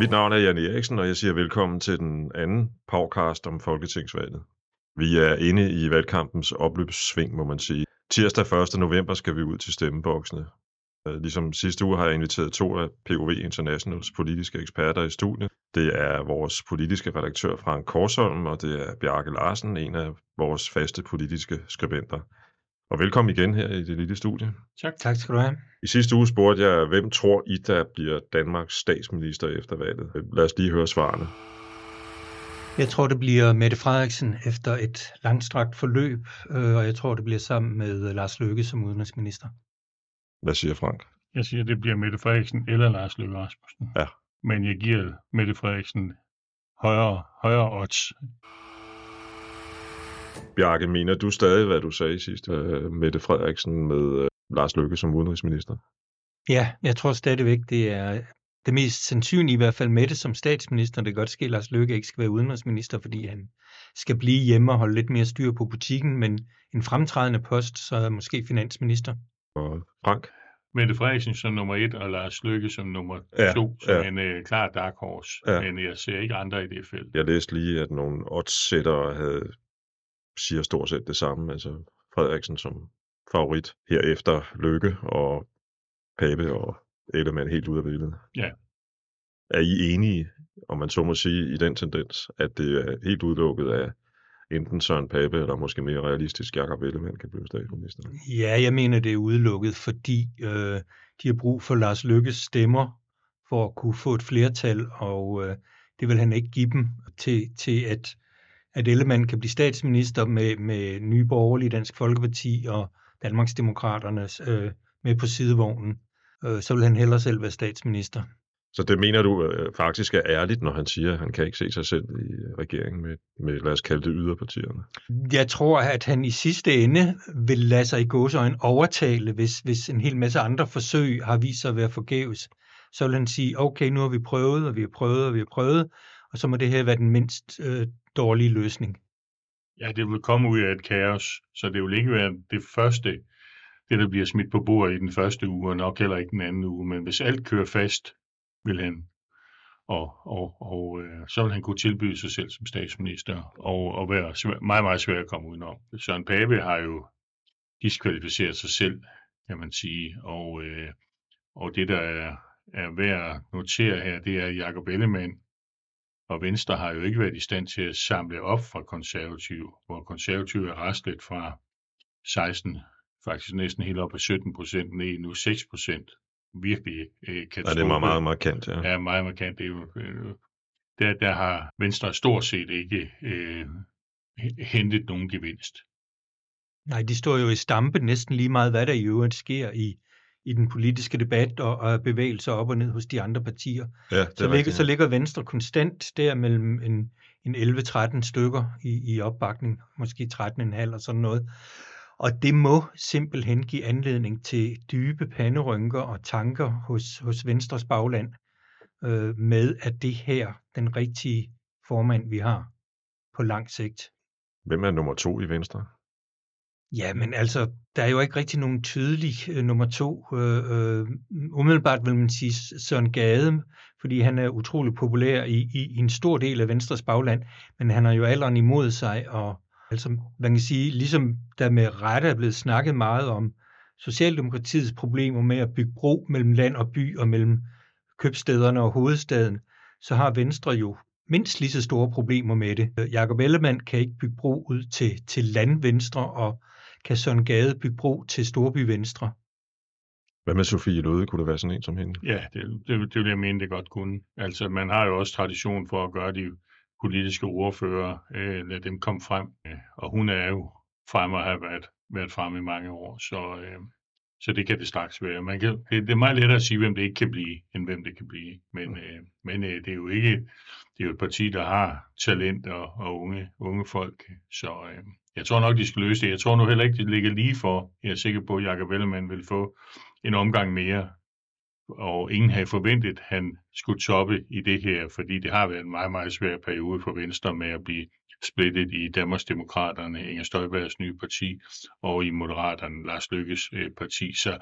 Mit navn er Jan Eriksen, og jeg siger velkommen til den anden podcast om Folketingsvalget. Vi er inde i valgkampens opløbssving, må man sige. Tirsdag 1. november skal vi ud til stemmeboksene. Øh, ligesom sidste uge har jeg inviteret to af POV Internationals politiske eksperter i studiet. Det er vores politiske redaktør Frank Korsholm, og det er Bjarke Larsen, en af vores faste politiske skribenter. Og velkommen igen her i det lille studie. Tak. Tak skal du have. I sidste uge spurgte jeg, hvem tror I, der bliver Danmarks statsminister efter valget? Lad os lige høre svarene. Jeg tror, det bliver Mette Frederiksen efter et langstrakt forløb, øh, og jeg tror, det bliver sammen med Lars Løkke som udenrigsminister. Hvad siger Frank? Jeg siger, det bliver Mette Frederiksen eller Lars Løkke Rasmussen. Ja. Men jeg giver Mette Frederiksen højere, højere odds. Bjarke, mener du stadig, hvad du sagde sidst, uh, Mette Frederiksen med uh, Lars Løkke som udenrigsminister? Ja, jeg tror stadigvæk, det er det mest sandsynlige, i hvert fald Mette som statsminister. Det kan godt ske, at Lars Løkke ikke skal være udenrigsminister, fordi han skal blive hjemme og holde lidt mere styr på butikken, men en fremtrædende post, så er måske finansminister. Og Frank? Mette Frederiksen som nummer et, og Lars Lykke som nummer ja, to, som ja. en uh, klar dark horse. Ja. Men jeg ser ikke andre i det felt. Jeg læste lige, at nogle odds havde, siger stort set det samme. Altså Frederiksen som favorit herefter Lykke og Pape og Ellemann helt ud af billedet. Ja. Er I enige, om man så må sige, i den tendens, at det er helt udelukket af enten Søren Pape eller måske mere realistisk Jakob Ellemann kan blive statsminister? Ja, jeg mener, det er udelukket, fordi øh, de har brug for Lars Lykkes stemmer for at kunne få et flertal, og øh, det vil han ikke give dem til, til at, at Ellemann kan blive statsminister med, med Nye Borgerlige, Dansk Folkeparti og Danmarksdemokraternes øh, med på sidevognen. Øh, så vil han hellere selv være statsminister. Så det mener du øh, faktisk er ærligt, når han siger, at han kan ikke se sig selv i regeringen med, med lad os kalde det, yderpartierne? Jeg tror, at han i sidste ende vil lade sig i gåsøjne overtale, hvis, hvis en hel masse andre forsøg har vist sig at være forgæves. Så vil han sige, okay, nu har vi prøvet, og vi har prøvet, og vi har prøvet, og så må det her være den mindst øh, dårlige løsning. Ja, det vil komme ud af et kaos, så det vil ikke være det første, det der bliver smidt på bordet i den første uge, og nok heller ikke den anden uge, men hvis alt kører fast, vil han. Og, og, og øh, så vil han kunne tilbyde sig selv som statsminister, og, og være svær, meget, meget svær at komme udenom. Søren Pape har jo diskvalificeret sig selv, kan man sige, og, øh, og det, der er, er værd at notere her, det er, at Jacob Ellemann og Venstre har jo ikke været i stand til at samle op fra konservative, hvor konservative er restlet fra 16, faktisk næsten helt op på 17 procent, ned nu 6 procent virkelig øh, katastrofe. Ja, det er meget, meget markant, ja. Ja, meget markant. Det er jo, øh, der, der har Venstre stort set ikke øh, hentet nogen gevinst. Nej, de står jo i stampe næsten lige meget, hvad der i øvrigt sker i, i den politiske debat og, og bevægelser op og ned hos de andre partier. Ja, så, ligger, så ligger Venstre konstant der mellem en, en 11-13 stykker i, i opbakning, måske 13,5 og sådan noget. Og det må simpelthen give anledning til dybe panderynker og tanker hos, hos Venstres bagland øh, med, at det her den rigtige formand, vi har på lang sigt. Hvem er nummer to i Venstre? Ja, men altså, der er jo ikke rigtig nogen tydelig øh, nummer to. Øh, øh, umiddelbart vil man sige Søren Gade, fordi han er utrolig populær i, i, i en stor del af Venstres bagland, men han har jo alderen imod sig, og Altså, man kan sige, ligesom der med rette er blevet snakket meget om Socialdemokratiets problemer med at bygge bro mellem land og by og mellem købstederne og hovedstaden, så har Venstre jo mindst lige så store problemer med det. Jakob Ellemann kan ikke bygge bro ud til, til landvenstre, og kan Søren Gade bygge bro til Storby Venstre. Hvad med Sofie Løde? Kunne det være sådan en som hende? Ja, det, det, det vil jeg mene, det godt kunne. Altså, man har jo også tradition for at gøre de politiske ordfører, øh, lade dem komme frem. Øh, og hun er jo frem og har været, været frem i mange år, så, øh, så det kan det straks være. Man kan, det, det er meget lettere at sige, hvem det ikke kan blive, end hvem det kan blive. Men, øh, men øh, det er jo ikke det er jo et parti, der har talent og, og unge, unge folk, så øh, jeg tror nok, de skal løse det. Jeg tror nu heller ikke, det ligger lige for. Jeg er sikker på, at Jacob Ellemann vil få en omgang mere og ingen havde forventet, at han skulle toppe i det her, fordi det har været en meget, meget svær periode for Venstre med at blive splittet i Danmarksdemokraterne, Inger Støjbergs nye parti, og i Moderaterne, Lars Lykkes øh, parti. Så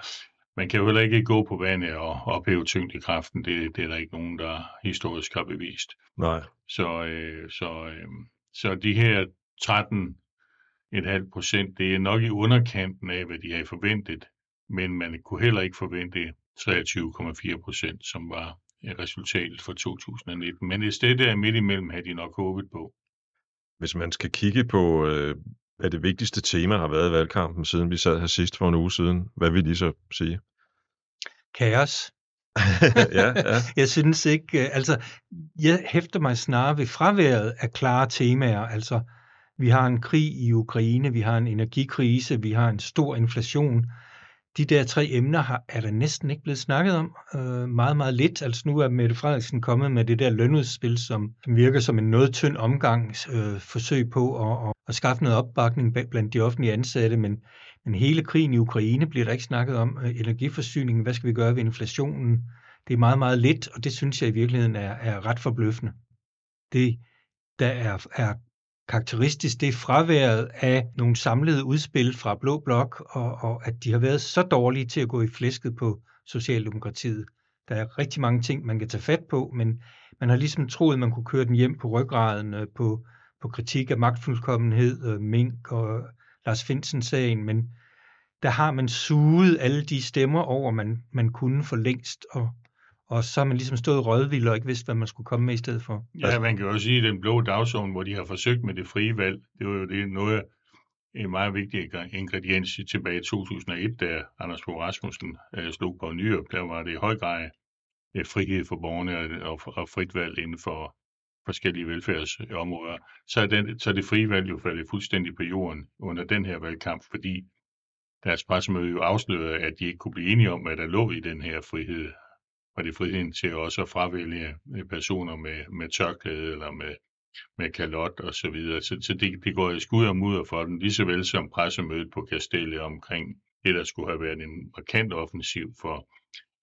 man kan jo heller ikke gå på vandet og ophæve tyngdekraften. Det, det er der ikke nogen, der historisk har bevist. Nej. Så, øh, så, øh, så de her 13,5 procent, det er nok i underkanten af, hvad de havde forventet, men man kunne heller ikke forvente 23,4 procent, som var resultatet for 2019. Men et sted der midt imellem havde de nok håbet på. Hvis man skal kigge på, øh, hvad det vigtigste tema har været i valgkampen, siden vi sad her sidst for en uge siden, hvad vil I så sige? Kaos. ja, ja. Jeg synes ikke, øh, altså, jeg hæfter mig snarere ved fraværet af klare temaer. Altså, vi har en krig i Ukraine, vi har en energikrise, vi har en stor inflation. De der tre emner har, er der næsten ikke blevet snakket om. Øh, meget, meget lidt. Altså nu er Mette Frederiksen kommet med det der lønudspil, som, som virker som en noget tynd omgang øh, forsøg på at, at, at skaffe noget opbakning blandt de offentlige ansatte, men, men hele krigen i Ukraine bliver der ikke snakket om. Øh, energiforsyningen, hvad skal vi gøre ved inflationen? Det er meget, meget lidt, og det synes jeg i virkeligheden er, er ret forbløffende. Det, der er, er karakteristisk, det er fraværet af nogle samlede udspil fra Blå Blok, og, og at de har været så dårlige til at gå i flæsket på Socialdemokratiet. Der er rigtig mange ting, man kan tage fat på, men man har ligesom troet, at man kunne køre den hjem på ryggraden øh, på, på kritik af magtfuldkommenhed, øh, Mink og øh, Lars Finsen-sagen, men der har man suget alle de stemmer over, man, man kunne for længst, og, og så har man ligesom stået rødvild og ikke vidst, hvad man skulle komme med i stedet for. Ja, man kan jo også sige, at den blå dagsorden, hvor de har forsøgt med det frie valg, det var jo det noget en meget vigtig ingrediens tilbage i 2001, da Anders Fogh Rasmussen øh, slog på Nyrup. Der var det i høj grad øh, frihed for borgerne og, og frit valg inden for forskellige velfærdsområder. Så er, den, så er det frie valg jo faldet fuldstændig på jorden under den her valgkamp, fordi deres pressemøde jo afslørede, at de ikke kunne blive enige om, hvad der lå i den her frihed og det friheden til også at fravælge øh, personer med, med tørklæde eller med, med kalot og så videre. Så, så det, det går i skud og mudder for dem, lige så vel som pressemødet på Kastellet omkring det, der skulle have været en markant offensiv for,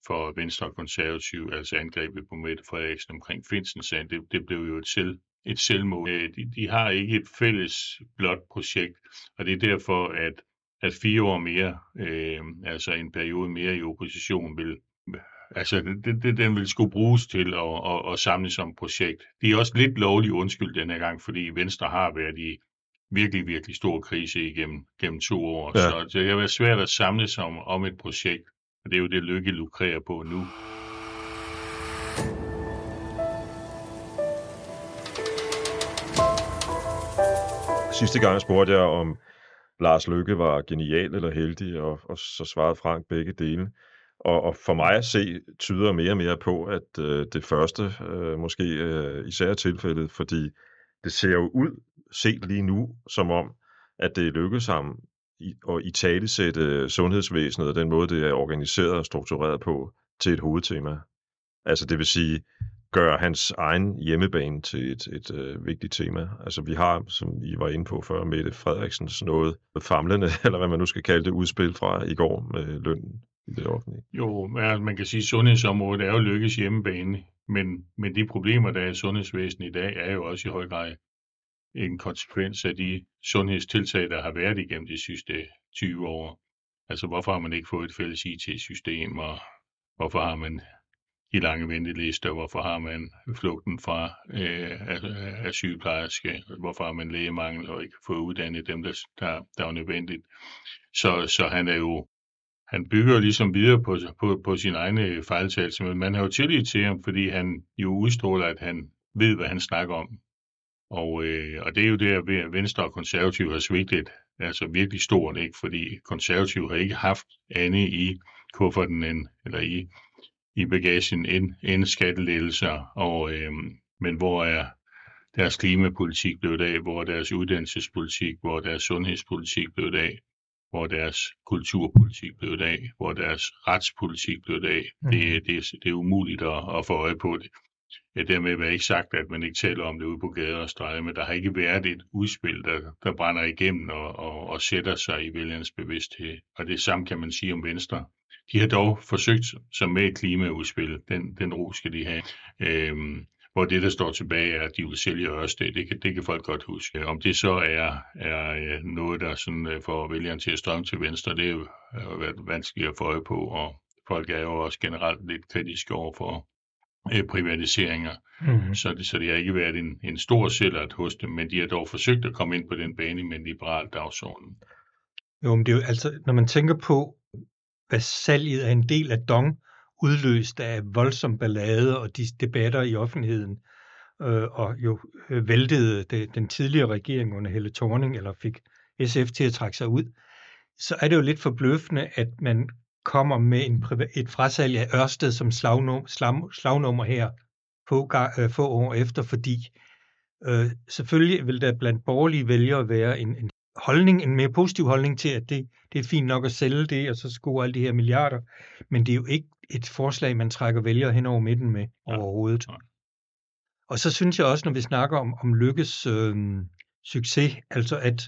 for Venstre og Konservativ, altså angrebet på Mette Frederiksen omkring Finsen-sagen, det, det blev jo et, selv, et selvmål. Øh, de, de har ikke et fælles blot projekt, og det er derfor, at, at fire år mere, øh, altså en periode mere i opposition, vil Altså, det, det, den vil skulle bruges til at, at, at samle som projekt. Det er også lidt lovlig undskyld den her gang, fordi Venstre har været i virkelig, virkelig stor krise igennem gennem to år. Ja. Så det har været svært at samle sig om, om et projekt, og det er jo det, Lykke lukrerer på nu. Sidste gang spurgte jeg, om Lars Lykke var genial eller heldig, og, og så svarede Frank begge dele. Og, og for mig at se tyder mere og mere på, at øh, det første øh, måske øh, især er tilfældet, fordi det ser jo ud, set lige nu, som om, at det lykkedes ham i, at i sundhedsvæsenet og den måde, det er organiseret og struktureret på, til et hovedtema. Altså det vil sige, gøre hans egen hjemmebane til et, et øh, vigtigt tema. Altså vi har, som I var inde på før, Mette Frederiksens noget famlende, eller hvad man nu skal kalde det, udspil fra i går med lønnen i det offentlige. Jo, altså, man kan sige, at sundhedsområdet er jo lykkes hjemmebane, men, men de problemer, der er i sundhedsvæsenet i dag, er jo også i høj grad en konsekvens af de sundhedstiltag, der har været igennem de sidste 20 år. Altså, hvorfor har man ikke fået et fælles IT-system, og hvorfor har man de lange ventelister, hvorfor har man flugten fra øh, af, af sygeplejerske, hvorfor har man lægemangel og ikke fået uddannet dem, der, der, der er nødvendigt. Så, så han er jo han bygger ligesom videre på, på, på sin egne fejltagelse, men man har jo tillid til ham, fordi han jo udstråler, at han ved, hvad han snakker om. Og, øh, og det er jo det, at Venstre og Konservative har svigtet altså virkelig stort, ikke? fordi Konservative har ikke haft andet i kufferten end, eller i, i bagagen end, end skattelettelser, og, øh, men hvor er deres klimapolitik blevet af, hvor er deres uddannelsespolitik, hvor er deres sundhedspolitik blevet af hvor deres kulturpolitik blev af, hvor deres retspolitik blev af. Mm. Det, det, det er umuligt at, at få øje på det. Ja, dermed vil ikke sagt, at man ikke taler om det ude på gader og stræder, men der har ikke været et udspil, der, der brænder igennem og, og, og sætter sig i vælgernes bevidsthed. Og det samme kan man sige om Venstre. De har dog forsøgt sig med et klimaudspil. Den, den ro skal de have. Øhm, hvor det, der står tilbage, er, at de vil sælge Ørsted. Det kan, det kan folk godt huske. Om det så er, er noget, der sådan øh, får vælgerne til at strømme til venstre, det er jo været vanskeligt at få øje på, og folk er jo også generelt lidt kritiske over for øh, privatiseringer. Mm-hmm. Så, det, så det har ikke været en, en stor sælgert hos dem, men de har dog forsøgt at komme ind på den bane med en liberal dagsorden. Jo, men det er jo altså, når man tænker på, hvad salget af en del af Dong udløst af voldsom ballade og de debatter i offentligheden, øh, og jo øh, væltede det, den tidligere regering under Helle Thorning, eller fik SF til at trække sig ud, så er det jo lidt forbløffende, at man kommer med en, et frasalg af Ørsted som slagnum, slag, slagnummer her få, øh, få år efter, fordi øh, selvfølgelig vil der blandt borgerlige vælgere være en, en holdning, en mere positiv holdning til, at det, det er fint nok at sælge det, og så score alle de her milliarder, men det er jo ikke et forslag, man trækker vælgere hen over midten med ja. overhovedet. Ja. Og så synes jeg også, når vi snakker om, om lykkes øh, succes, altså at,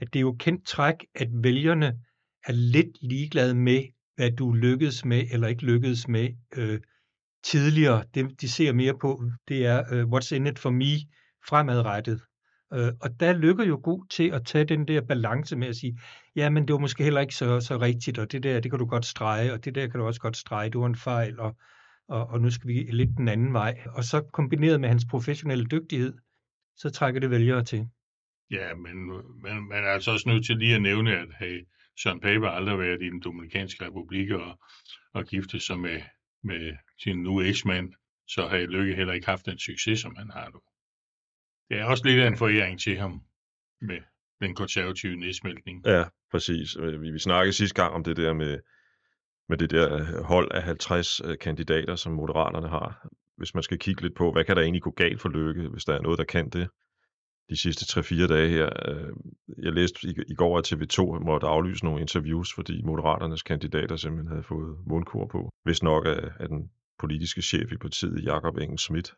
at det er jo kendt træk, at vælgerne er lidt ligeglade med, hvad du lykkedes med eller ikke lykkedes med øh, tidligere. Det, de ser mere på, det er uh, what's in it for me fremadrettet. Øh, og der lykker jo god til at tage den der balance med at sige, ja, men det var måske heller ikke så, så rigtigt, og det der, det kan du godt strege, og det der kan du også godt strege, det var en fejl, og, og, og nu skal vi lidt den anden vej. Og så kombineret med hans professionelle dygtighed, så trækker det vælgere til. Ja, men man, man er altså også nødt til lige at nævne, at hey, Søren Pape har aldrig været i den Dominikanske Republik og, og gifte sig med, med sin nu eksmand, så har Lykke heller ikke haft den succes, som han har nu. Det er også lidt af en foræring til ham med den konservative nedsmeltning. Ja, præcis. Øh, vi, vi snakkede sidste gang om det der med, med det der øh, hold af 50 øh, kandidater, som Moderaterne har. Hvis man skal kigge lidt på, hvad kan der egentlig gå galt for Lykke, hvis der er noget, der kan det, de sidste 3-4 dage her. Jeg læste i, i går, at TV2 måtte aflyse nogle interviews, fordi Moderaternes kandidater simpelthen havde fået mundkur på. Hvis nok af, af den politiske chef i partiet, Jakob Engel Schmidt.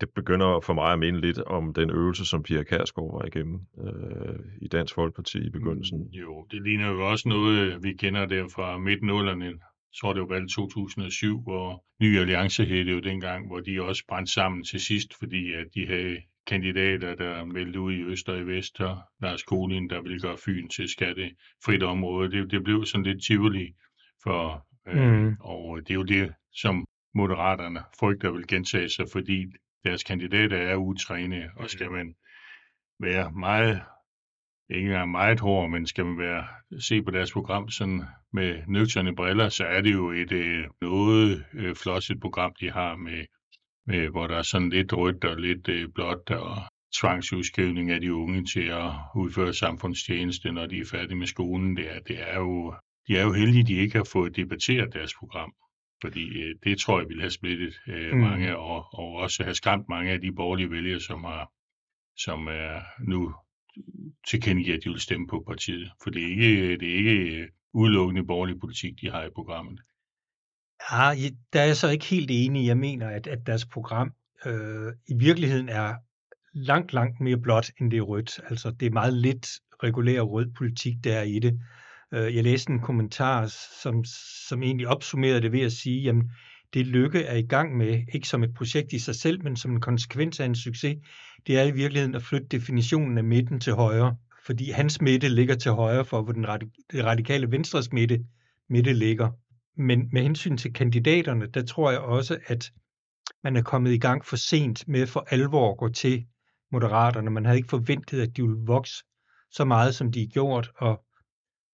Det begynder for mig at minde lidt om den øvelse, som Pia Kærsgaard var igennem øh, i Dansk Folkeparti i begyndelsen. Mm, jo, det ligner jo også noget, vi kender der fra midt-nullerne. Så var det jo valgt 2007, hvor Ny Alliance hed det jo dengang, hvor de også brændte sammen til sidst, fordi at de havde kandidater, der meldte ud i Øst og i Vest, og Lars Kolin, der ville gøre Fyn til skattefrit område. Det, det blev sådan lidt tivoli for, øh, mm. og det er jo det, som moderaterne frygter vil gentage sig, fordi deres kandidater er utrænede, og skal man være meget, ikke engang meget hård, men skal man være, se på deres program sådan med nøgterne briller, så er det jo et øh, noget øh, flosset program, de har med med, hvor der er sådan lidt rødt og lidt øh, blåt og tvangsudskrivning af de unge til at udføre samfundstjeneste, når de er færdige med skolen. Det er, det er jo, de er jo heldige, at de ikke har fået debatteret deres program. Fordi øh, det tror jeg vil have splittet øh, mm. mange, og, og også have skræmt mange af de borgerlige vælgere, som, har, som er nu tilkendegiver, at de vil stemme på partiet. For det er ikke, det er ikke øh, udelukkende borgerlig politik, de har i programmet. Ja, der er jeg så ikke helt enig. Jeg mener, at, at deres program øh, i virkeligheden er langt, langt mere blåt, end det er rødt. Altså, det er meget lidt regulær rød politik, der er i det. Øh, jeg læste en kommentar, som, som egentlig opsummerede det ved at sige, jamen, det Lykke er i gang med, ikke som et projekt i sig selv, men som en konsekvens af en succes, det er i virkeligheden at flytte definitionen af midten til højre. Fordi hans midte ligger til højre for, hvor den radikale venstres midte, midte ligger. Men med hensyn til kandidaterne, der tror jeg også, at man er kommet i gang for sent med for alvor at gå til moderaterne. Man havde ikke forventet, at de ville vokse så meget, som de er gjort. Og,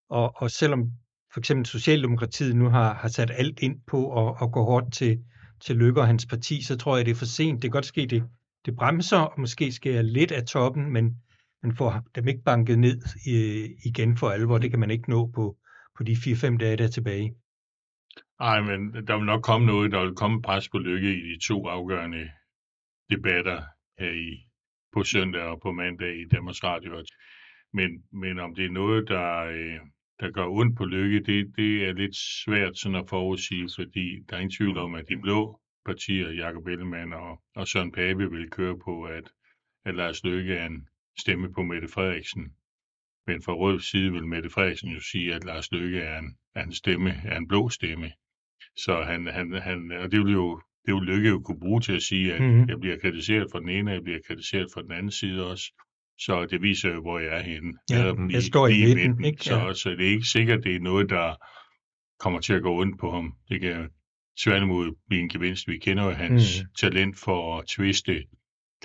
og, og selvom for eksempel Socialdemokratiet nu har, har sat alt ind på at, at gå hårdt til, til Løkke og hans parti, så tror jeg, det er for sent. Det kan godt ske, det, det bremser, og måske jeg lidt af toppen, men man får dem ikke banket ned i, igen for alvor. Det kan man ikke nå på, på de 4-5 dage, der er tilbage. Nej, men der vil nok komme noget, der vil komme pres på lykke i de to afgørende debatter her i, på søndag og på mandag i Danmarks Radio. Men, men om det er noget, der, øh, der gør ondt på lykke, det, det er lidt svært sådan at forudsige, fordi der er ingen tvivl om, at de blå partier, Jakob Ellemann og, og Søren Pape, vil køre på, at, at Lars Løkke er en stemme på Mette Frederiksen. Men fra rød side vil Mette Frederiksen jo sige, at Lars Løkke er en, er en stemme, er en blå stemme. Så han, han, han, og det vil jo det vil Lykke jo kunne bruge til at sige, at Mhm. jeg bliver kritiseret fra den ene, og jeg bliver kritiseret fra den anden side også. Så det viser jo, hvor jeg er henne. Ja, er jeg står i midten, ikke? Så, Ja. så det er ikke sikkert, det er noget, der kommer til at gå ondt på ham. Det kan tværtimod blive en gevinst. Vi kender jo hans Mhm. talent for at twiste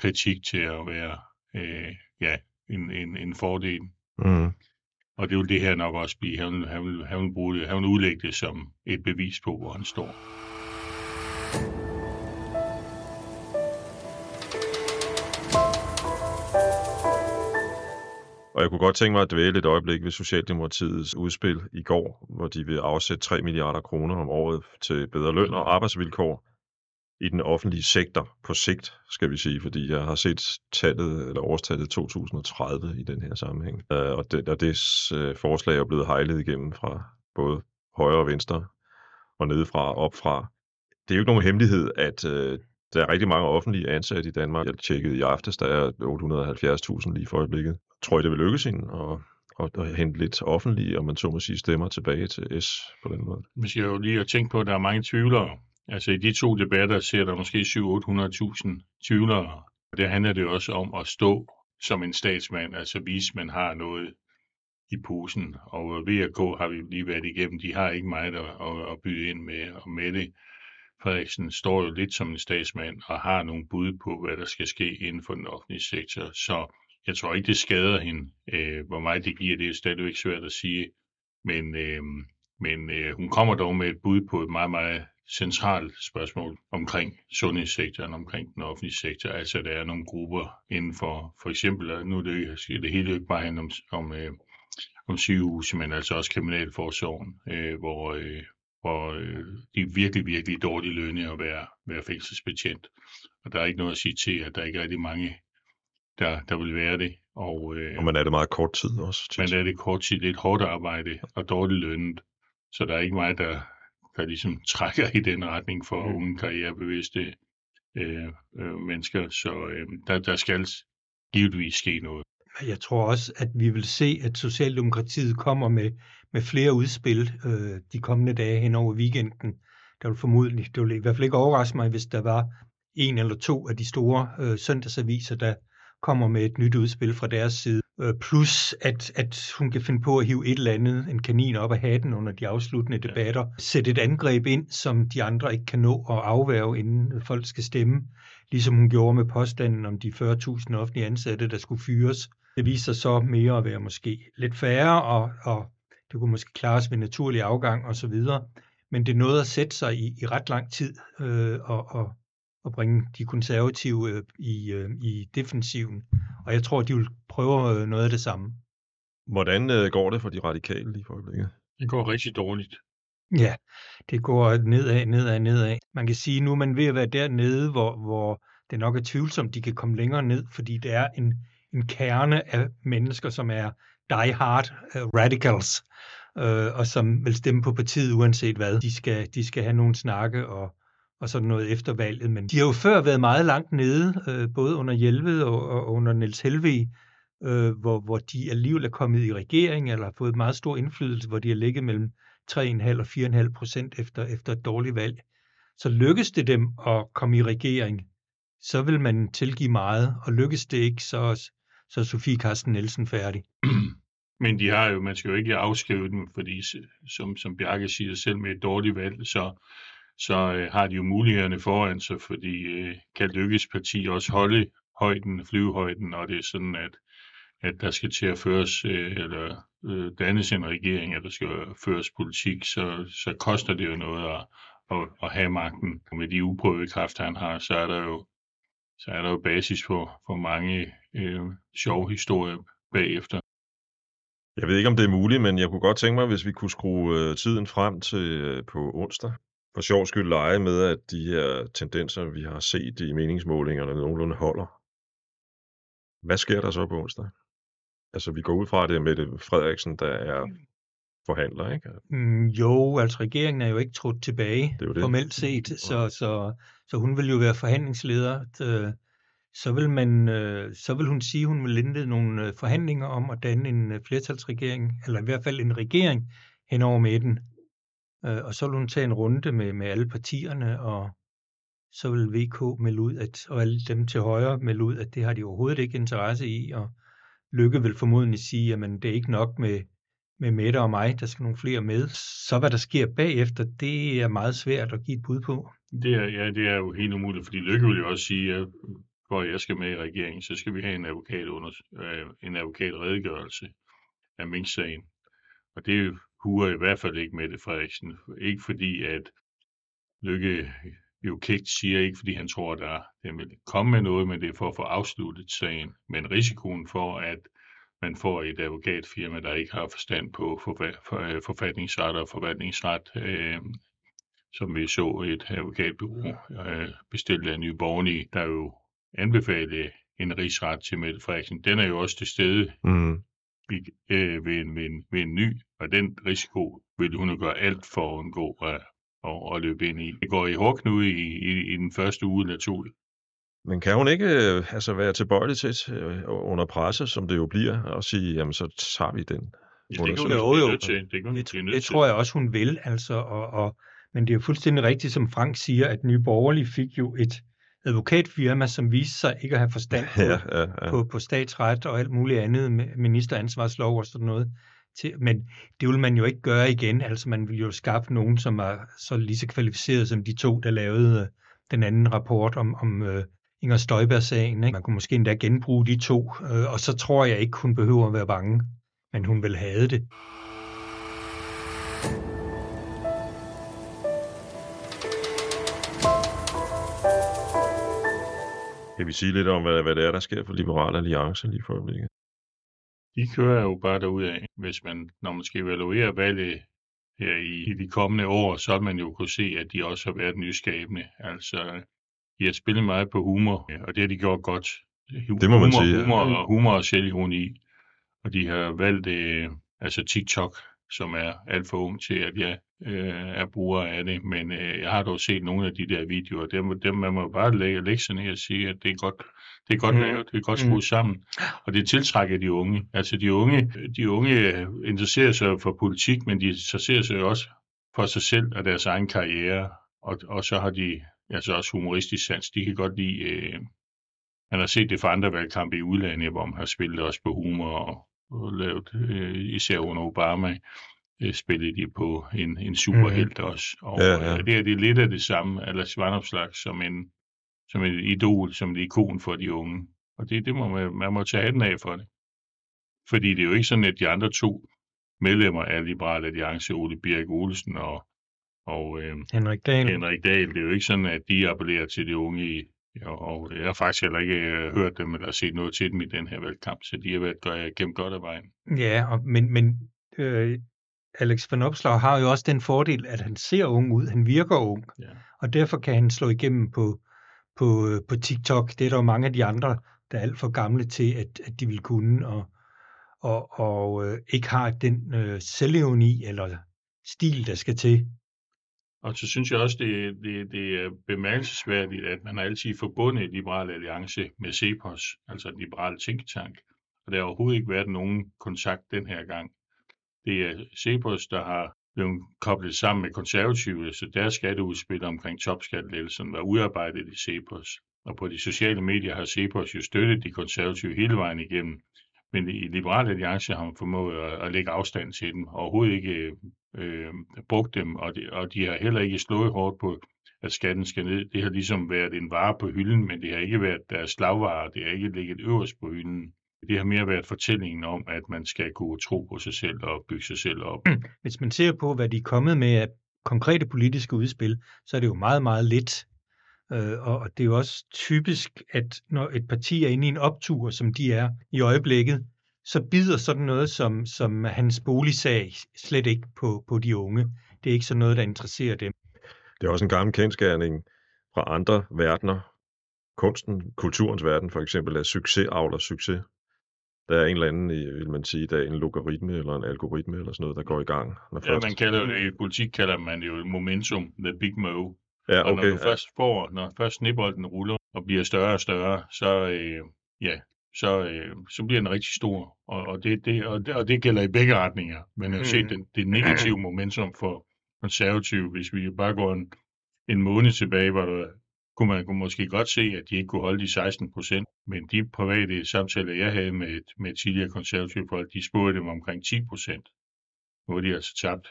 kritik til at være øh, ja, en, en, en fordel. Mm. Og det vil det her nok også blive. Han vil, han vil, han vil, bruge det, han vil udlægge det som et bevis på, hvor han står. Og jeg kunne godt tænke mig at dvæle et øjeblik ved Socialdemokratiets udspil i går, hvor de vil afsætte 3 milliarder kroner om året til bedre løn og arbejdsvilkår i den offentlige sektor på sigt, skal vi sige, fordi jeg har set tallet, eller årstallet 2030 i den her sammenhæng. Øh, og det, og det øh, forslag er blevet hejlet igennem fra både højre og venstre og nedefra og opfra. Det er jo ikke nogen hemmelighed, at øh, der er rigtig mange offentlige ansatte i Danmark. Jeg tjekkede i aftes, der er 870.000 lige for øjeblikket. Tror I, det vil lykkes hende at, at, at hente lidt offentlige, og man så må sige, stemmer tilbage til S på den måde? Man skal jo lige at tænke på, at der er mange tvivlere. Altså i de to debatter ser der måske 700-800.000 tvivlere. Og der handler det også om at stå som en statsmand, altså vise, at man har noget i posen. Og VK har vi lige været igennem, de har ikke meget at, at, at byde ind med. Og Mette Frederiksen står jo lidt som en statsmand og har nogle bud på, hvad der skal ske inden for den offentlige sektor. Så jeg tror ikke, det skader hende. Øh, hvor meget det giver, det er stadigvæk svært at sige. Men, øh, men øh, hun kommer dog med et bud på et meget, meget centralt spørgsmål omkring sundhedssektoren, omkring den offentlige sektor. Altså, der er nogle grupper inden for, for eksempel, nu er det, det hele jo ikke bare om, om, øh, om sygehuse, men altså også kriminalforsorgen, øh, hvor, øh, hvor øh, de er virkelig, virkelig dårlige lønne at være, være fængselsbetjent. Og der er ikke noget at sige til, at der ikke er rigtig mange, der, der vil være det. Og, øh, Og man er det meget kort tid også. tit. men er det kort tid, det er et hårdt arbejde og dårligt lønnet. Så der er ikke meget, der, der ligesom trækker i den retning for Mm. unge karrierebevidste øh, øh, mennesker. Så øh, der, der skal givetvis ske noget. Jeg tror også, at vi vil se, at Socialdemokratiet kommer med, med flere udspil øh, de kommende dage hen over weekenden. Der vil formodentlig, det vil i hvert fald ikke overraske mig, hvis der var en eller to af de store øh, søndagsaviser, der kommer med et nyt udspil fra deres side. Øh, plus, at, at hun kan finde på at hive et eller andet, en kanin op af hatten under de afsluttende debatter. Sætte et angreb ind, som de andre ikke kan nå at afværge, inden folk skal stemme. Ligesom hun gjorde med påstanden om de 40.000 offentlige ansatte, der skulle fyres. Det viser sig så mere at være måske lidt færre, og, og det kunne måske klares ved naturlig afgang osv. Men det nåede at sætte sig i, i ret lang tid øh, og, og, og bringe de konservative øh, i, øh, i defensiven. Og jeg tror, de vil prøve øh, noget af det samme. Hvordan øh, går det for de radikale lige for øjeblikket? Det går rigtig dårligt. Ja, det går nedad, nedad, nedad. Man kan sige, nu er man ved at være dernede, hvor, hvor det nok er tvivlsomt, de kan komme længere ned, fordi det er en, en kerne af mennesker, som er die-hard øh, radicals, øh, og som vil stemme på partiet uanset hvad. De skal, de skal have nogle snakke og, og sådan noget efter valget, men de har jo før været meget langt nede, øh, både under Hjelved og, og under Niels Helvig, øh, hvor, hvor de alligevel er kommet i regering, eller har fået meget stor indflydelse, hvor de har ligget mellem 3,5 og 4,5 procent efter, efter et dårligt valg. Så lykkes det dem at komme i regering, så vil man tilgive meget, og lykkes det ikke, så, så er Sofie Karsten Nielsen færdig. Men de har jo, man skal jo ikke afskrive dem, fordi som, som Bjarke siger selv med et dårligt valg, så, så øh, har de jo mulighederne foran sig, fordi øh, kan lykkes parti også holde højden, flyvehøjden, og det er sådan, at, at der skal til at føres, øh, eller øh, dannes en regering, eller der skal føres politik, så, så koster det jo noget at, at, at have magten. Med de uprøvede kræfter, han har, så er der jo, så er der jo basis for, for mange øh, sjove historier bagefter. Jeg ved ikke, om det er muligt, men jeg kunne godt tænke mig, hvis vi kunne skrue øh, tiden frem til øh, på onsdag. For sjov skyld lege med, at de her tendenser, vi har set i meningsmålingerne, nogenlunde holder. Hvad sker der så på onsdag? Altså, vi går ud fra, det med Mette Frederiksen, der er forhandler, ikke? Mm, jo, altså regeringen er jo ikke trådt tilbage, Det er det. formelt set, så, så, så hun vil jo være forhandlingsleder. Så vil, man, øh, så vil hun sige, at hun vil indlede nogle øh, forhandlinger om at danne en øh, flertalsregering, eller i hvert fald en regering hen over midten. Og så vil hun tage en runde med, med alle partierne og så vil VK melde ud, at, og alle dem til højre melde ud, at det har de overhovedet ikke interesse i, og Lykke vil formodentlig sige, at det er ikke nok med, med Mette og mig, der skal nogle flere med. Så hvad der sker bagefter, det er meget svært at give et bud på. Det er, ja, det er jo helt umuligt, fordi Lykke vil jo også sige, at hvor jeg skal med i regeringen, så skal vi have en, advokat under, øh, en advokatredegørelse af Mink-sagen. Og det huer i hvert fald ikke Mette Frederiksen. Ikke fordi, at Lykke jo kægt siger, ikke fordi han tror, at der, den vil komme med noget, men det er for at få afsluttet sagen. Men risikoen for, at man får et advokatfirma, der ikke har forstand på øh, forfatningsret og forvaltningsret, øh, som vi så et advokatbureau øh, bestilt af Nye Borgerlige, der jo anbefale en rigsret til Mette Frederiksen. Den er jo også til stede mm. i, øh, ved, en, ved, en, ved en ny, og den risiko vil hun jo gøre alt for at undgå at, at, at løbe ind i. Det går i hårdknude i, i, i den første uge naturligt. Men kan hun ikke øh, altså være tilbøjelig til øh, under presse, som det jo bliver, og sige, jamen så tager vi den? Ja, det kan hun jo, jo. Til. Det, kan det, det tror jeg også, hun vil. Altså, og, og, men det er jo fuldstændig rigtigt, som Frank siger, at Nye Borgerlige fik jo et advokatfirma, som viste sig ikke at have forstand på, ja, ja, ja. på, på statsret og alt muligt andet, ministeransvarslov og sådan noget. Til, men det vil man jo ikke gøre igen. Altså man vil jo skaffe nogen, som er så lige så kvalificeret som de to, der lavede øh, den anden rapport om, om Inger Støjberg-sagen. Ikke? Man kunne måske endda genbruge de to, uh, og så tror jeg ikke, hun behøver at være bange, men hun vil have det. Kan vi sige lidt om, hvad, hvad det er, der sker for Liberal Alliance lige for øjeblikket? De kører jo bare derud af. Hvis man, når man skal evaluere valget her i, i de kommende år, så vil man jo kunne se, at de også har været nyskabende. Altså, de har spillet meget på humor, og det har de gjort godt. Det må man sige. Humor, ja. og humor og selvironi. Og de har valgt øh, altså TikTok, som er alt for ung til, at jeg øh, er bruger af det, men øh, jeg har dog set nogle af de der videoer, dem, dem man må bare lægge, sig ned og sige, at det er godt, det er godt mm. lavet, det er godt skruet mm. sammen, og det tiltrækker de unge. Altså de unge, de unge interesserer sig for politik, men de interesserer sig også for sig selv og deres egen karriere, og, og så har de altså også humoristisk sans. De kan godt lide, øh, man har set det for andre valgkampe i udlandet, hvor man har spillet også på humor og, og lavet, øh, især under Obama, øh, spillede de på en, en superhelt mm. også. Og ja, ja. Øh, det, er, det er lidt af det samme, eller Svanopslag som en som et idol, som et ikon for de unge. Og det, det må man, man må tage hatten af for det. Fordi det er jo ikke sådan, at de andre to medlemmer af Liberale Alliance, Ole Birk Olsen og, og øh, Henrik Dahl. Henrik Dahl, det er jo ikke sådan, at de appellerer til de unge i, og, jeg har faktisk heller ikke øh, hørt dem eller set noget til dem i den her valgkamp, så de har været gennem godt af vejen. Ja, og, men, men øh, Alex van Opslag har jo også den fordel, at han ser ung ud, han virker ung, ja. og derfor kan han slå igennem på, på, øh, på TikTok. Det er der jo mange af de andre, der er alt for gamle til, at, at de vil kunne, og, og, og øh, ikke har den øh, selvironi eller stil, der skal til. Og så synes jeg også, det, det, det er bemærkelsesværdigt, at man har altid forbundet Liberal Alliance med CEPOS, altså en liberal tænketank. Og der har overhovedet ikke været nogen kontakt den her gang. Det er Cepos, der har blevet koblet sammen med konservative, så deres skatteudspil omkring topskattelettelsen var udarbejdet i Cepos. Og på de sociale medier har Cepos jo støttet de konservative hele vejen igennem. Men i Liberal Alliance har man formået at, at lægge afstand til dem, og overhovedet ikke øh, øh, brugt dem, og de, og de har heller ikke slået hårdt på, at skatten skal ned. Det har ligesom været en vare på hylden, men det har ikke været deres slagvare, det har ikke ligget øverst på hylden. Det har mere været fortællingen om, at man skal kunne tro på sig selv og bygge sig selv op. Hmm. Hvis man ser på, hvad de er kommet med af konkrete politiske udspil, så er det jo meget, meget lidt. Øh, og det er jo også typisk, at når et parti er inde i en optur, som de er i øjeblikket, så bider sådan noget som, som hans boligsag slet ikke på, på de unge. Det er ikke sådan noget, der interesserer dem. Det er også en gammel kendskærning fra andre verdener. Kunsten, kulturens verden for eksempel, er succes avler succes. Der er en eller anden, vil man sige, der er en logaritme eller en algoritme eller sådan noget, der går i gang. Når ja, først... man kalder det, i politik kalder man det jo momentum, the big mo. Ja, okay, og når du ja. først får, når først snibbolden ruller og bliver større og større, så, øh, ja, så, øh, så bliver den rigtig stor. Og, og, det, det, og, det, og det gælder i begge retninger. Men at se det, det negative momentum for konservative, hvis vi bare går en, en måned tilbage, hvor der kunne man kunne måske godt se, at de ikke kunne holde de 16 procent. Men de private samtaler, jeg havde med, med tidligere konservative folk, de spurgte dem omkring 10 procent. Nu har de altså tabt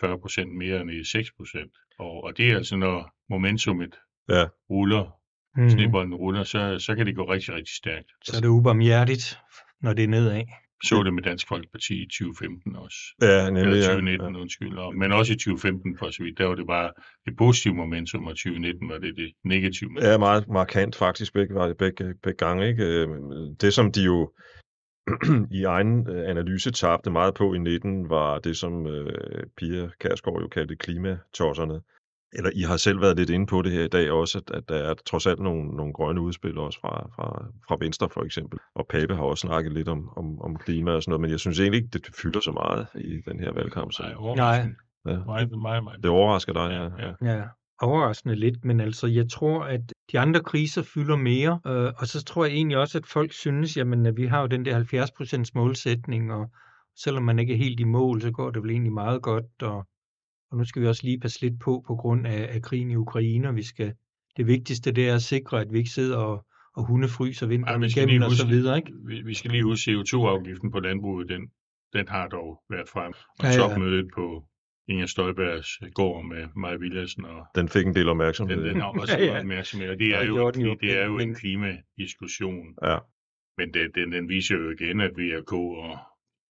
40 procent mere end i 6 procent. Og, og det er altså, når momentumet Ja. ruller, Mm. snebolden ruller, så, så kan det gå rigtig, rigtig stærkt. Så er det ubarmhjertigt, når det er nedad. Så det med Dansk Folkeparti i 2015 også. Ja, Eller nemlig. Ja. 2019, ja. undskyld. Og, men også i 2015 for så vidt. Der var det bare det positive momentum, og 2019 var det det negative momentum. Ja, meget markant faktisk begge, var det begge, begge gange. Ikke? Øh, Det, som de jo i egen øh, analyse tabte meget på i 19, var det, som øh, Pia Kærsgaard jo kaldte klimatosserne. Eller I har selv været lidt inde på det her i dag også, at, at der er trods alt nogle, nogle grønne udspil også fra, fra, fra Venstre for eksempel. Og Pape har også snakket lidt om, om, om klima og sådan noget, men jeg synes egentlig ikke, det fylder så meget i den her valgkamp. Så Nej, Nej. Ja. Meget, meget, meget. det overrasker dig, ja. Ja, ja. ja. Ja, overraskende lidt, men altså jeg tror, at de andre kriser fylder mere, øh, og så tror jeg egentlig også, at folk synes, jamen at vi har jo den der 70% målsætning, og selvom man ikke er helt i mål, så går det vel egentlig meget godt, og, og nu skal vi også lige passe lidt på på grund af, af krigen i Ukraine, og vi skal, det vigtigste det er at sikre, at vi ikke sidder og, og hundefryser vinteren vi skal igennem lige og så huske- videre, ikke? Vi, vi skal lige huske CO2-afgiften på landbruget, den, den har dog været frem. Og Ja, ja, ja. ja. topmødet på Inger Støjbergs gård med Maja Villadsen, og Den fik en del opmærksomhed. den, den har også Ja, ja. været opmærksomhed. Og det er Ja, det jo, jo. det er jo en klimadiskussion. Ja. Men det, den, den viser jo igen, at VRK og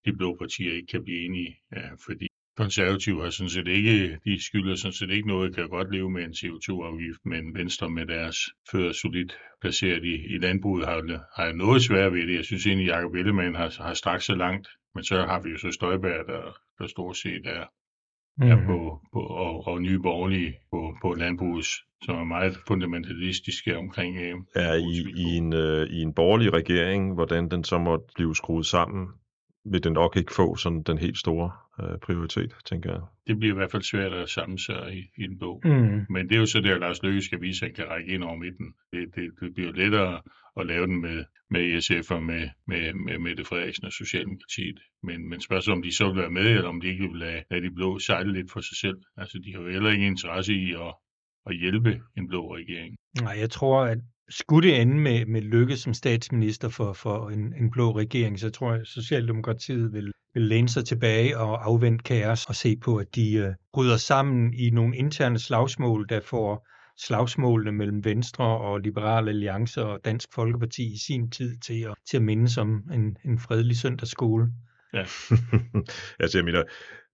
de blå partier ikke kan blive enige, ja, fordi konservative har sådan set ikke, de skylder sådan set ikke noget, kan godt leve med en CO2-afgift, men Venstre med deres fødder solidt placeret i, i landbruget har, har noget svært ved det. Jeg synes egentlig, Jacob Ellemann har, har strakt så langt, men så har vi jo så Støjberg, der, der stort set er, er Mhm. på, på og, og nye borgerlige på, på landbrugets, som er meget fundamentalistiske omkring øh, er i, i, en, øh, i en borgerlig regering, hvordan den så måtte blive skruet sammen, vil den nok ikke få sådan den helt store øh, prioritet, tænker jeg. det bliver i hvert fald svært at sig i, i en bog. Mm. Men det er jo så der, Lars Løkke skal vise, at han kan række ind over midten. Det, det, det bliver lettere at lave den med, med SF og med, med, med Mette Frederiksen og Socialdemokratiet. Men, men spørgsmålet om de så vil være med, eller om de ikke vil lade, lade de blå sejle lidt for sig selv. Altså, de har jo heller ikke interesse i at, at hjælpe en blå regering. Nej, jeg tror, at skulle det ende med, med Lykke som statsminister for, for en, en blå regering, så tror jeg, at Socialdemokratiet vil, vil læne sig tilbage og afvente kaos og se på, at de øh, bryder sammen i nogle interne slagsmål, der får slagsmålene mellem Venstre og Liberale Alliance og Dansk Folkeparti i sin tid til at, til at mindes om en, en fredelig søndagsskole. Ja, altså, jeg mener,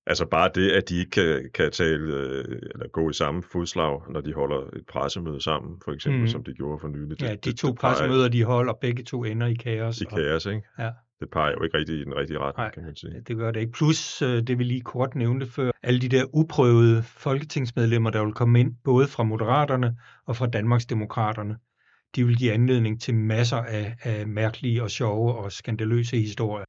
altså bare det, at de ikke kan, kan tale, øh, eller gå i samme fodslag, når de holder et pressemøde sammen, for eksempel, mm. som de gjorde for nylig. Ja, de det, to det peger pressemøder, de holder, begge to ender i kaos. I og- kaos, ikke? Ja. Det peger jo ikke rigtig i den rigtige retning, Nej. kan man sige. Det gør det ikke. Plus øh, det vi lige kort nævnte før, alle de der uprøvede folketingsmedlemmer, der vil komme ind, både fra Moderaterne og fra Danmarksdemokraterne, de vil give anledning til masser af, af mærkelige og sjove og skandaløse historier.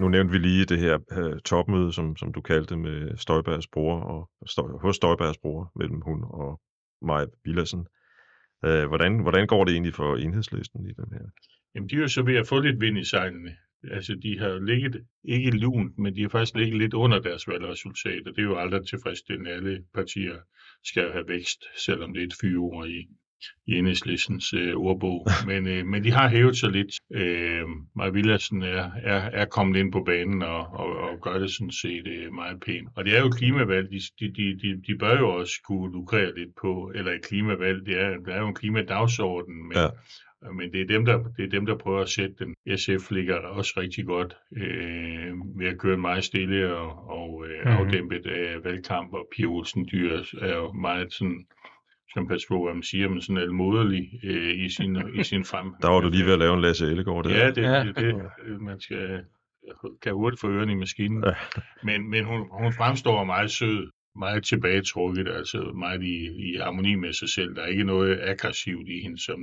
Nu nævnte vi lige det her øh, topmøde, som, som du kaldte med Støjbergs bror og Støj, hos Støjbergs bror mellem hun og Maja Villadsen. Øh, hvordan, hvordan går det egentlig for enhedslisten i den her? Jamen, de er jo så ved at få lidt vind i sejlene. Altså, de har jo ligget, ikke lunt, men de har faktisk ligget lidt under deres valgresultat, og det er jo aldrig tilfredsstillende. Alle partier skal jo have vækst, selvom det er et fyre i, i enhedslistens øh, ordbog. Men, øh, men de har hævet sig lidt. Øh, Maja Villadsen er, er, er kommet ind på banen og, og, og gør det sådan set øh, meget pænt. Og det er jo klimavalg. De, de, de, de, bør jo også kunne lukrere lidt på, eller et klimavalg. Det er, der er jo en klimadagsorden, men, Ja. men det er, dem, der, det er dem, der prøver at sætte den. SF ligger også rigtig godt øh, ved at køre meget stille og, og øh, Mhm. afdæmpet af valgkamp, og Pia Olsen Dyr er jo meget sådan, som pas på, hvad man siger, men sådan almoderlig øh, i sin, i sin frem. Der var du lige ved at lave en Lasse Ellegaard der. Ja, det, Ja. det, det, det man skal kan hurtigt få ørerne i maskinen. Ja. Men, men hun, hun fremstår meget sød, meget tilbagetrukket, altså meget i, i harmoni med sig selv. Der er ikke noget aggressivt i hende, som,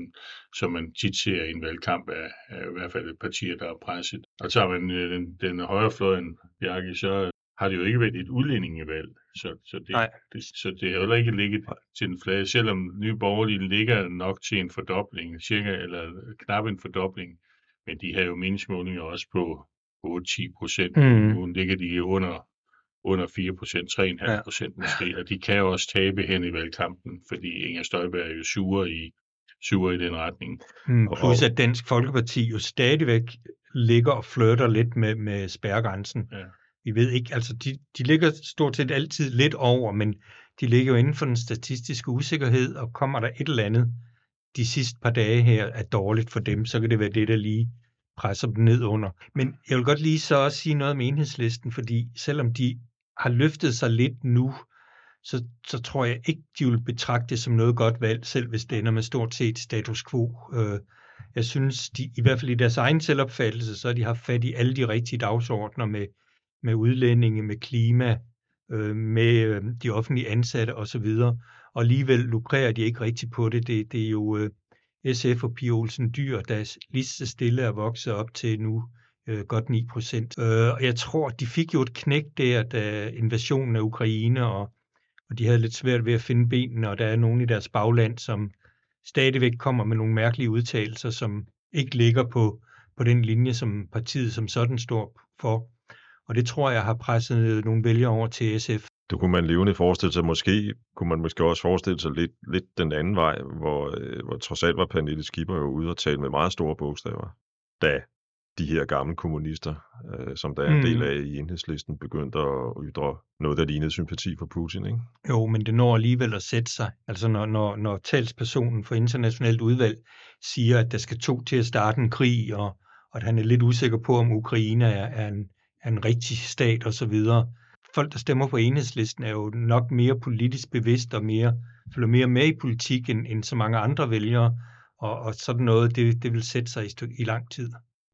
som man tit ser i en valgkamp af, af i hvert fald partier, der er presset. Og så har man øh, den, den højre fløj, Bjarke, så har det jo ikke været et udlændingevalg. Så, så, det, Nej. det, så det er heller ikke ligget til den flade, selvom Nye Borgerlige ligger nok til en fordobling, cirka, eller knap en fordobling. Men de har jo meningsmålinger også på, 8-10 procent. Mm. Nu ligger de under, under 4 procent, 3,5 Ja. procent måske, og de kan jo også tabe hen i valgkampen, fordi Inger Støjberg er jo sure i, sure i den retning. Mm, Og- plus at Dansk Folkeparti jo stadigvæk ligger og flirter lidt med, med spærregrænsen. Ja. Vi ved ikke, altså de, de ligger stort set altid lidt over, men de ligger jo inden for den statistiske usikkerhed, og kommer der et eller andet de sidste par dage her er dårligt for dem, så kan det være det, der lige presser dem ned under. Men jeg vil godt lige så også sige noget om enhedslisten, fordi selvom de har løftet sig lidt nu, så, så tror jeg ikke, de vil betragte det som noget godt valg, selv hvis det ender med stort set status quo. Øh, jeg synes, de, i hvert fald i deres egen selvopfattelse, så har de haft fat i alle de rigtige dagsordner med, med udlændinge, med klima, øh, med øh, de offentlige ansatte osv. Og alligevel lukrerer de ikke rigtigt på det. Det, det er jo øh, SF og Pia Olsen Dyr, der lige så stille er vokset op til nu øh, godt 9 procent. Øh, og jeg tror, de fik jo et knæk der, da invasionen af Ukraine, og, og de havde lidt svært ved at finde benene, og der er nogen i deres bagland, som stadigvæk kommer med nogle mærkelige udtalelser, som ikke ligger på, på den linje, som partiet som sådan står for. Og det tror jeg har presset nogle vælgere over til SF. Det kunne man levende forestille sig. Måske kunne man måske også forestille sig lidt, lidt den anden vej, hvor, øh, hvor trods alt var Pernille Skipper jo ude og tale med meget store bogstaver, da de her gamle kommunister, øh, som der er en Mm. del af i enhedslisten, begyndte at ytre noget, der lignede sympati for Putin. Ikke? Jo, men det når alligevel at sætte sig. Altså når, når, når talspersonen for internationalt udvalg siger, at der skal to til at starte en krig, og, og at han er lidt usikker på, om Ukraine er, er, en, er en rigtig stat osv. Folk, der stemmer på enhedslisten, er jo nok mere politisk bevidst og mere, følger mere med i politik end, end så mange andre vælgere. Og, og sådan noget, det, det vil sætte sig i, i lang tid.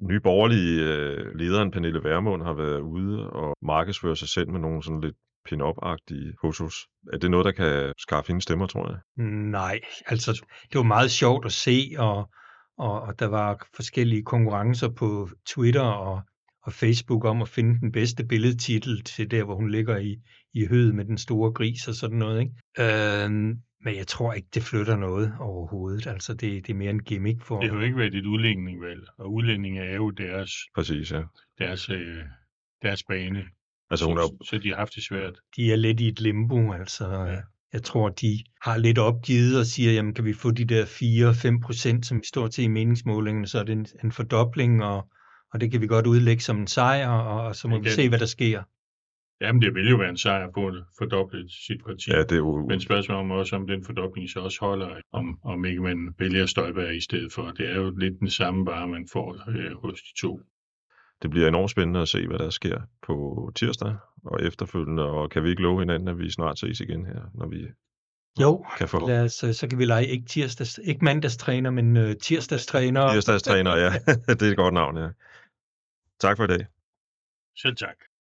Nye borgerlige øh, lederen Pernille Vermund har været ude og markedsføre sig selv med nogle sådan lidt pin-up-agtige fotos. Er det noget, der kan skaffe hende stemmer, tror jeg? Nej, altså det var meget sjovt at se, og, og, og der var forskellige konkurrencer på Twitter og, og Facebook om at finde den bedste billedtitel til der, hvor hun ligger i, i høet med den store gris og sådan noget. Ikke? Øhm, men jeg tror ikke, det flytter noget overhovedet. Altså det, det er mere en gimmick for... Det har jo ikke været et udlændingvalg, og udlændinge er jo deres, Præcis, ja. deres, øh, deres bane. Altså hun er så, så de har haft det svært. de er lidt i et limbo, altså. Ja. Jeg tror, de har lidt opgivet og siger, jamen kan vi få de der 4-5 procent, som vi står til i meningsmålingerne, så er det en, en fordobling, og, og det kan vi godt udlægge som en sejr, og, og så må Det vi se, hvad der sker. Jamen, det vil jo være en sejr på at fordoble sit parti. Ja, det er jo... Men spørgsmålet om også, om den fordobling så også holder, om, om ikke man vælger Støjberg i stedet for. Det er jo lidt den samme bare, man får øh, hos de to. Det bliver enormt spændende at se, hvad der sker på tirsdag og efterfølgende, og kan vi ikke love hinanden, at vi snart ses igen her, når vi Jo, kan få lad os, øh, så kan vi lege ikke, tirsdags, ikke mandagstræner, men uh, tirsdagstræner. tirsdagstræner. Ja, det er et godt navn, ja. Tak for i dag. Selv tak.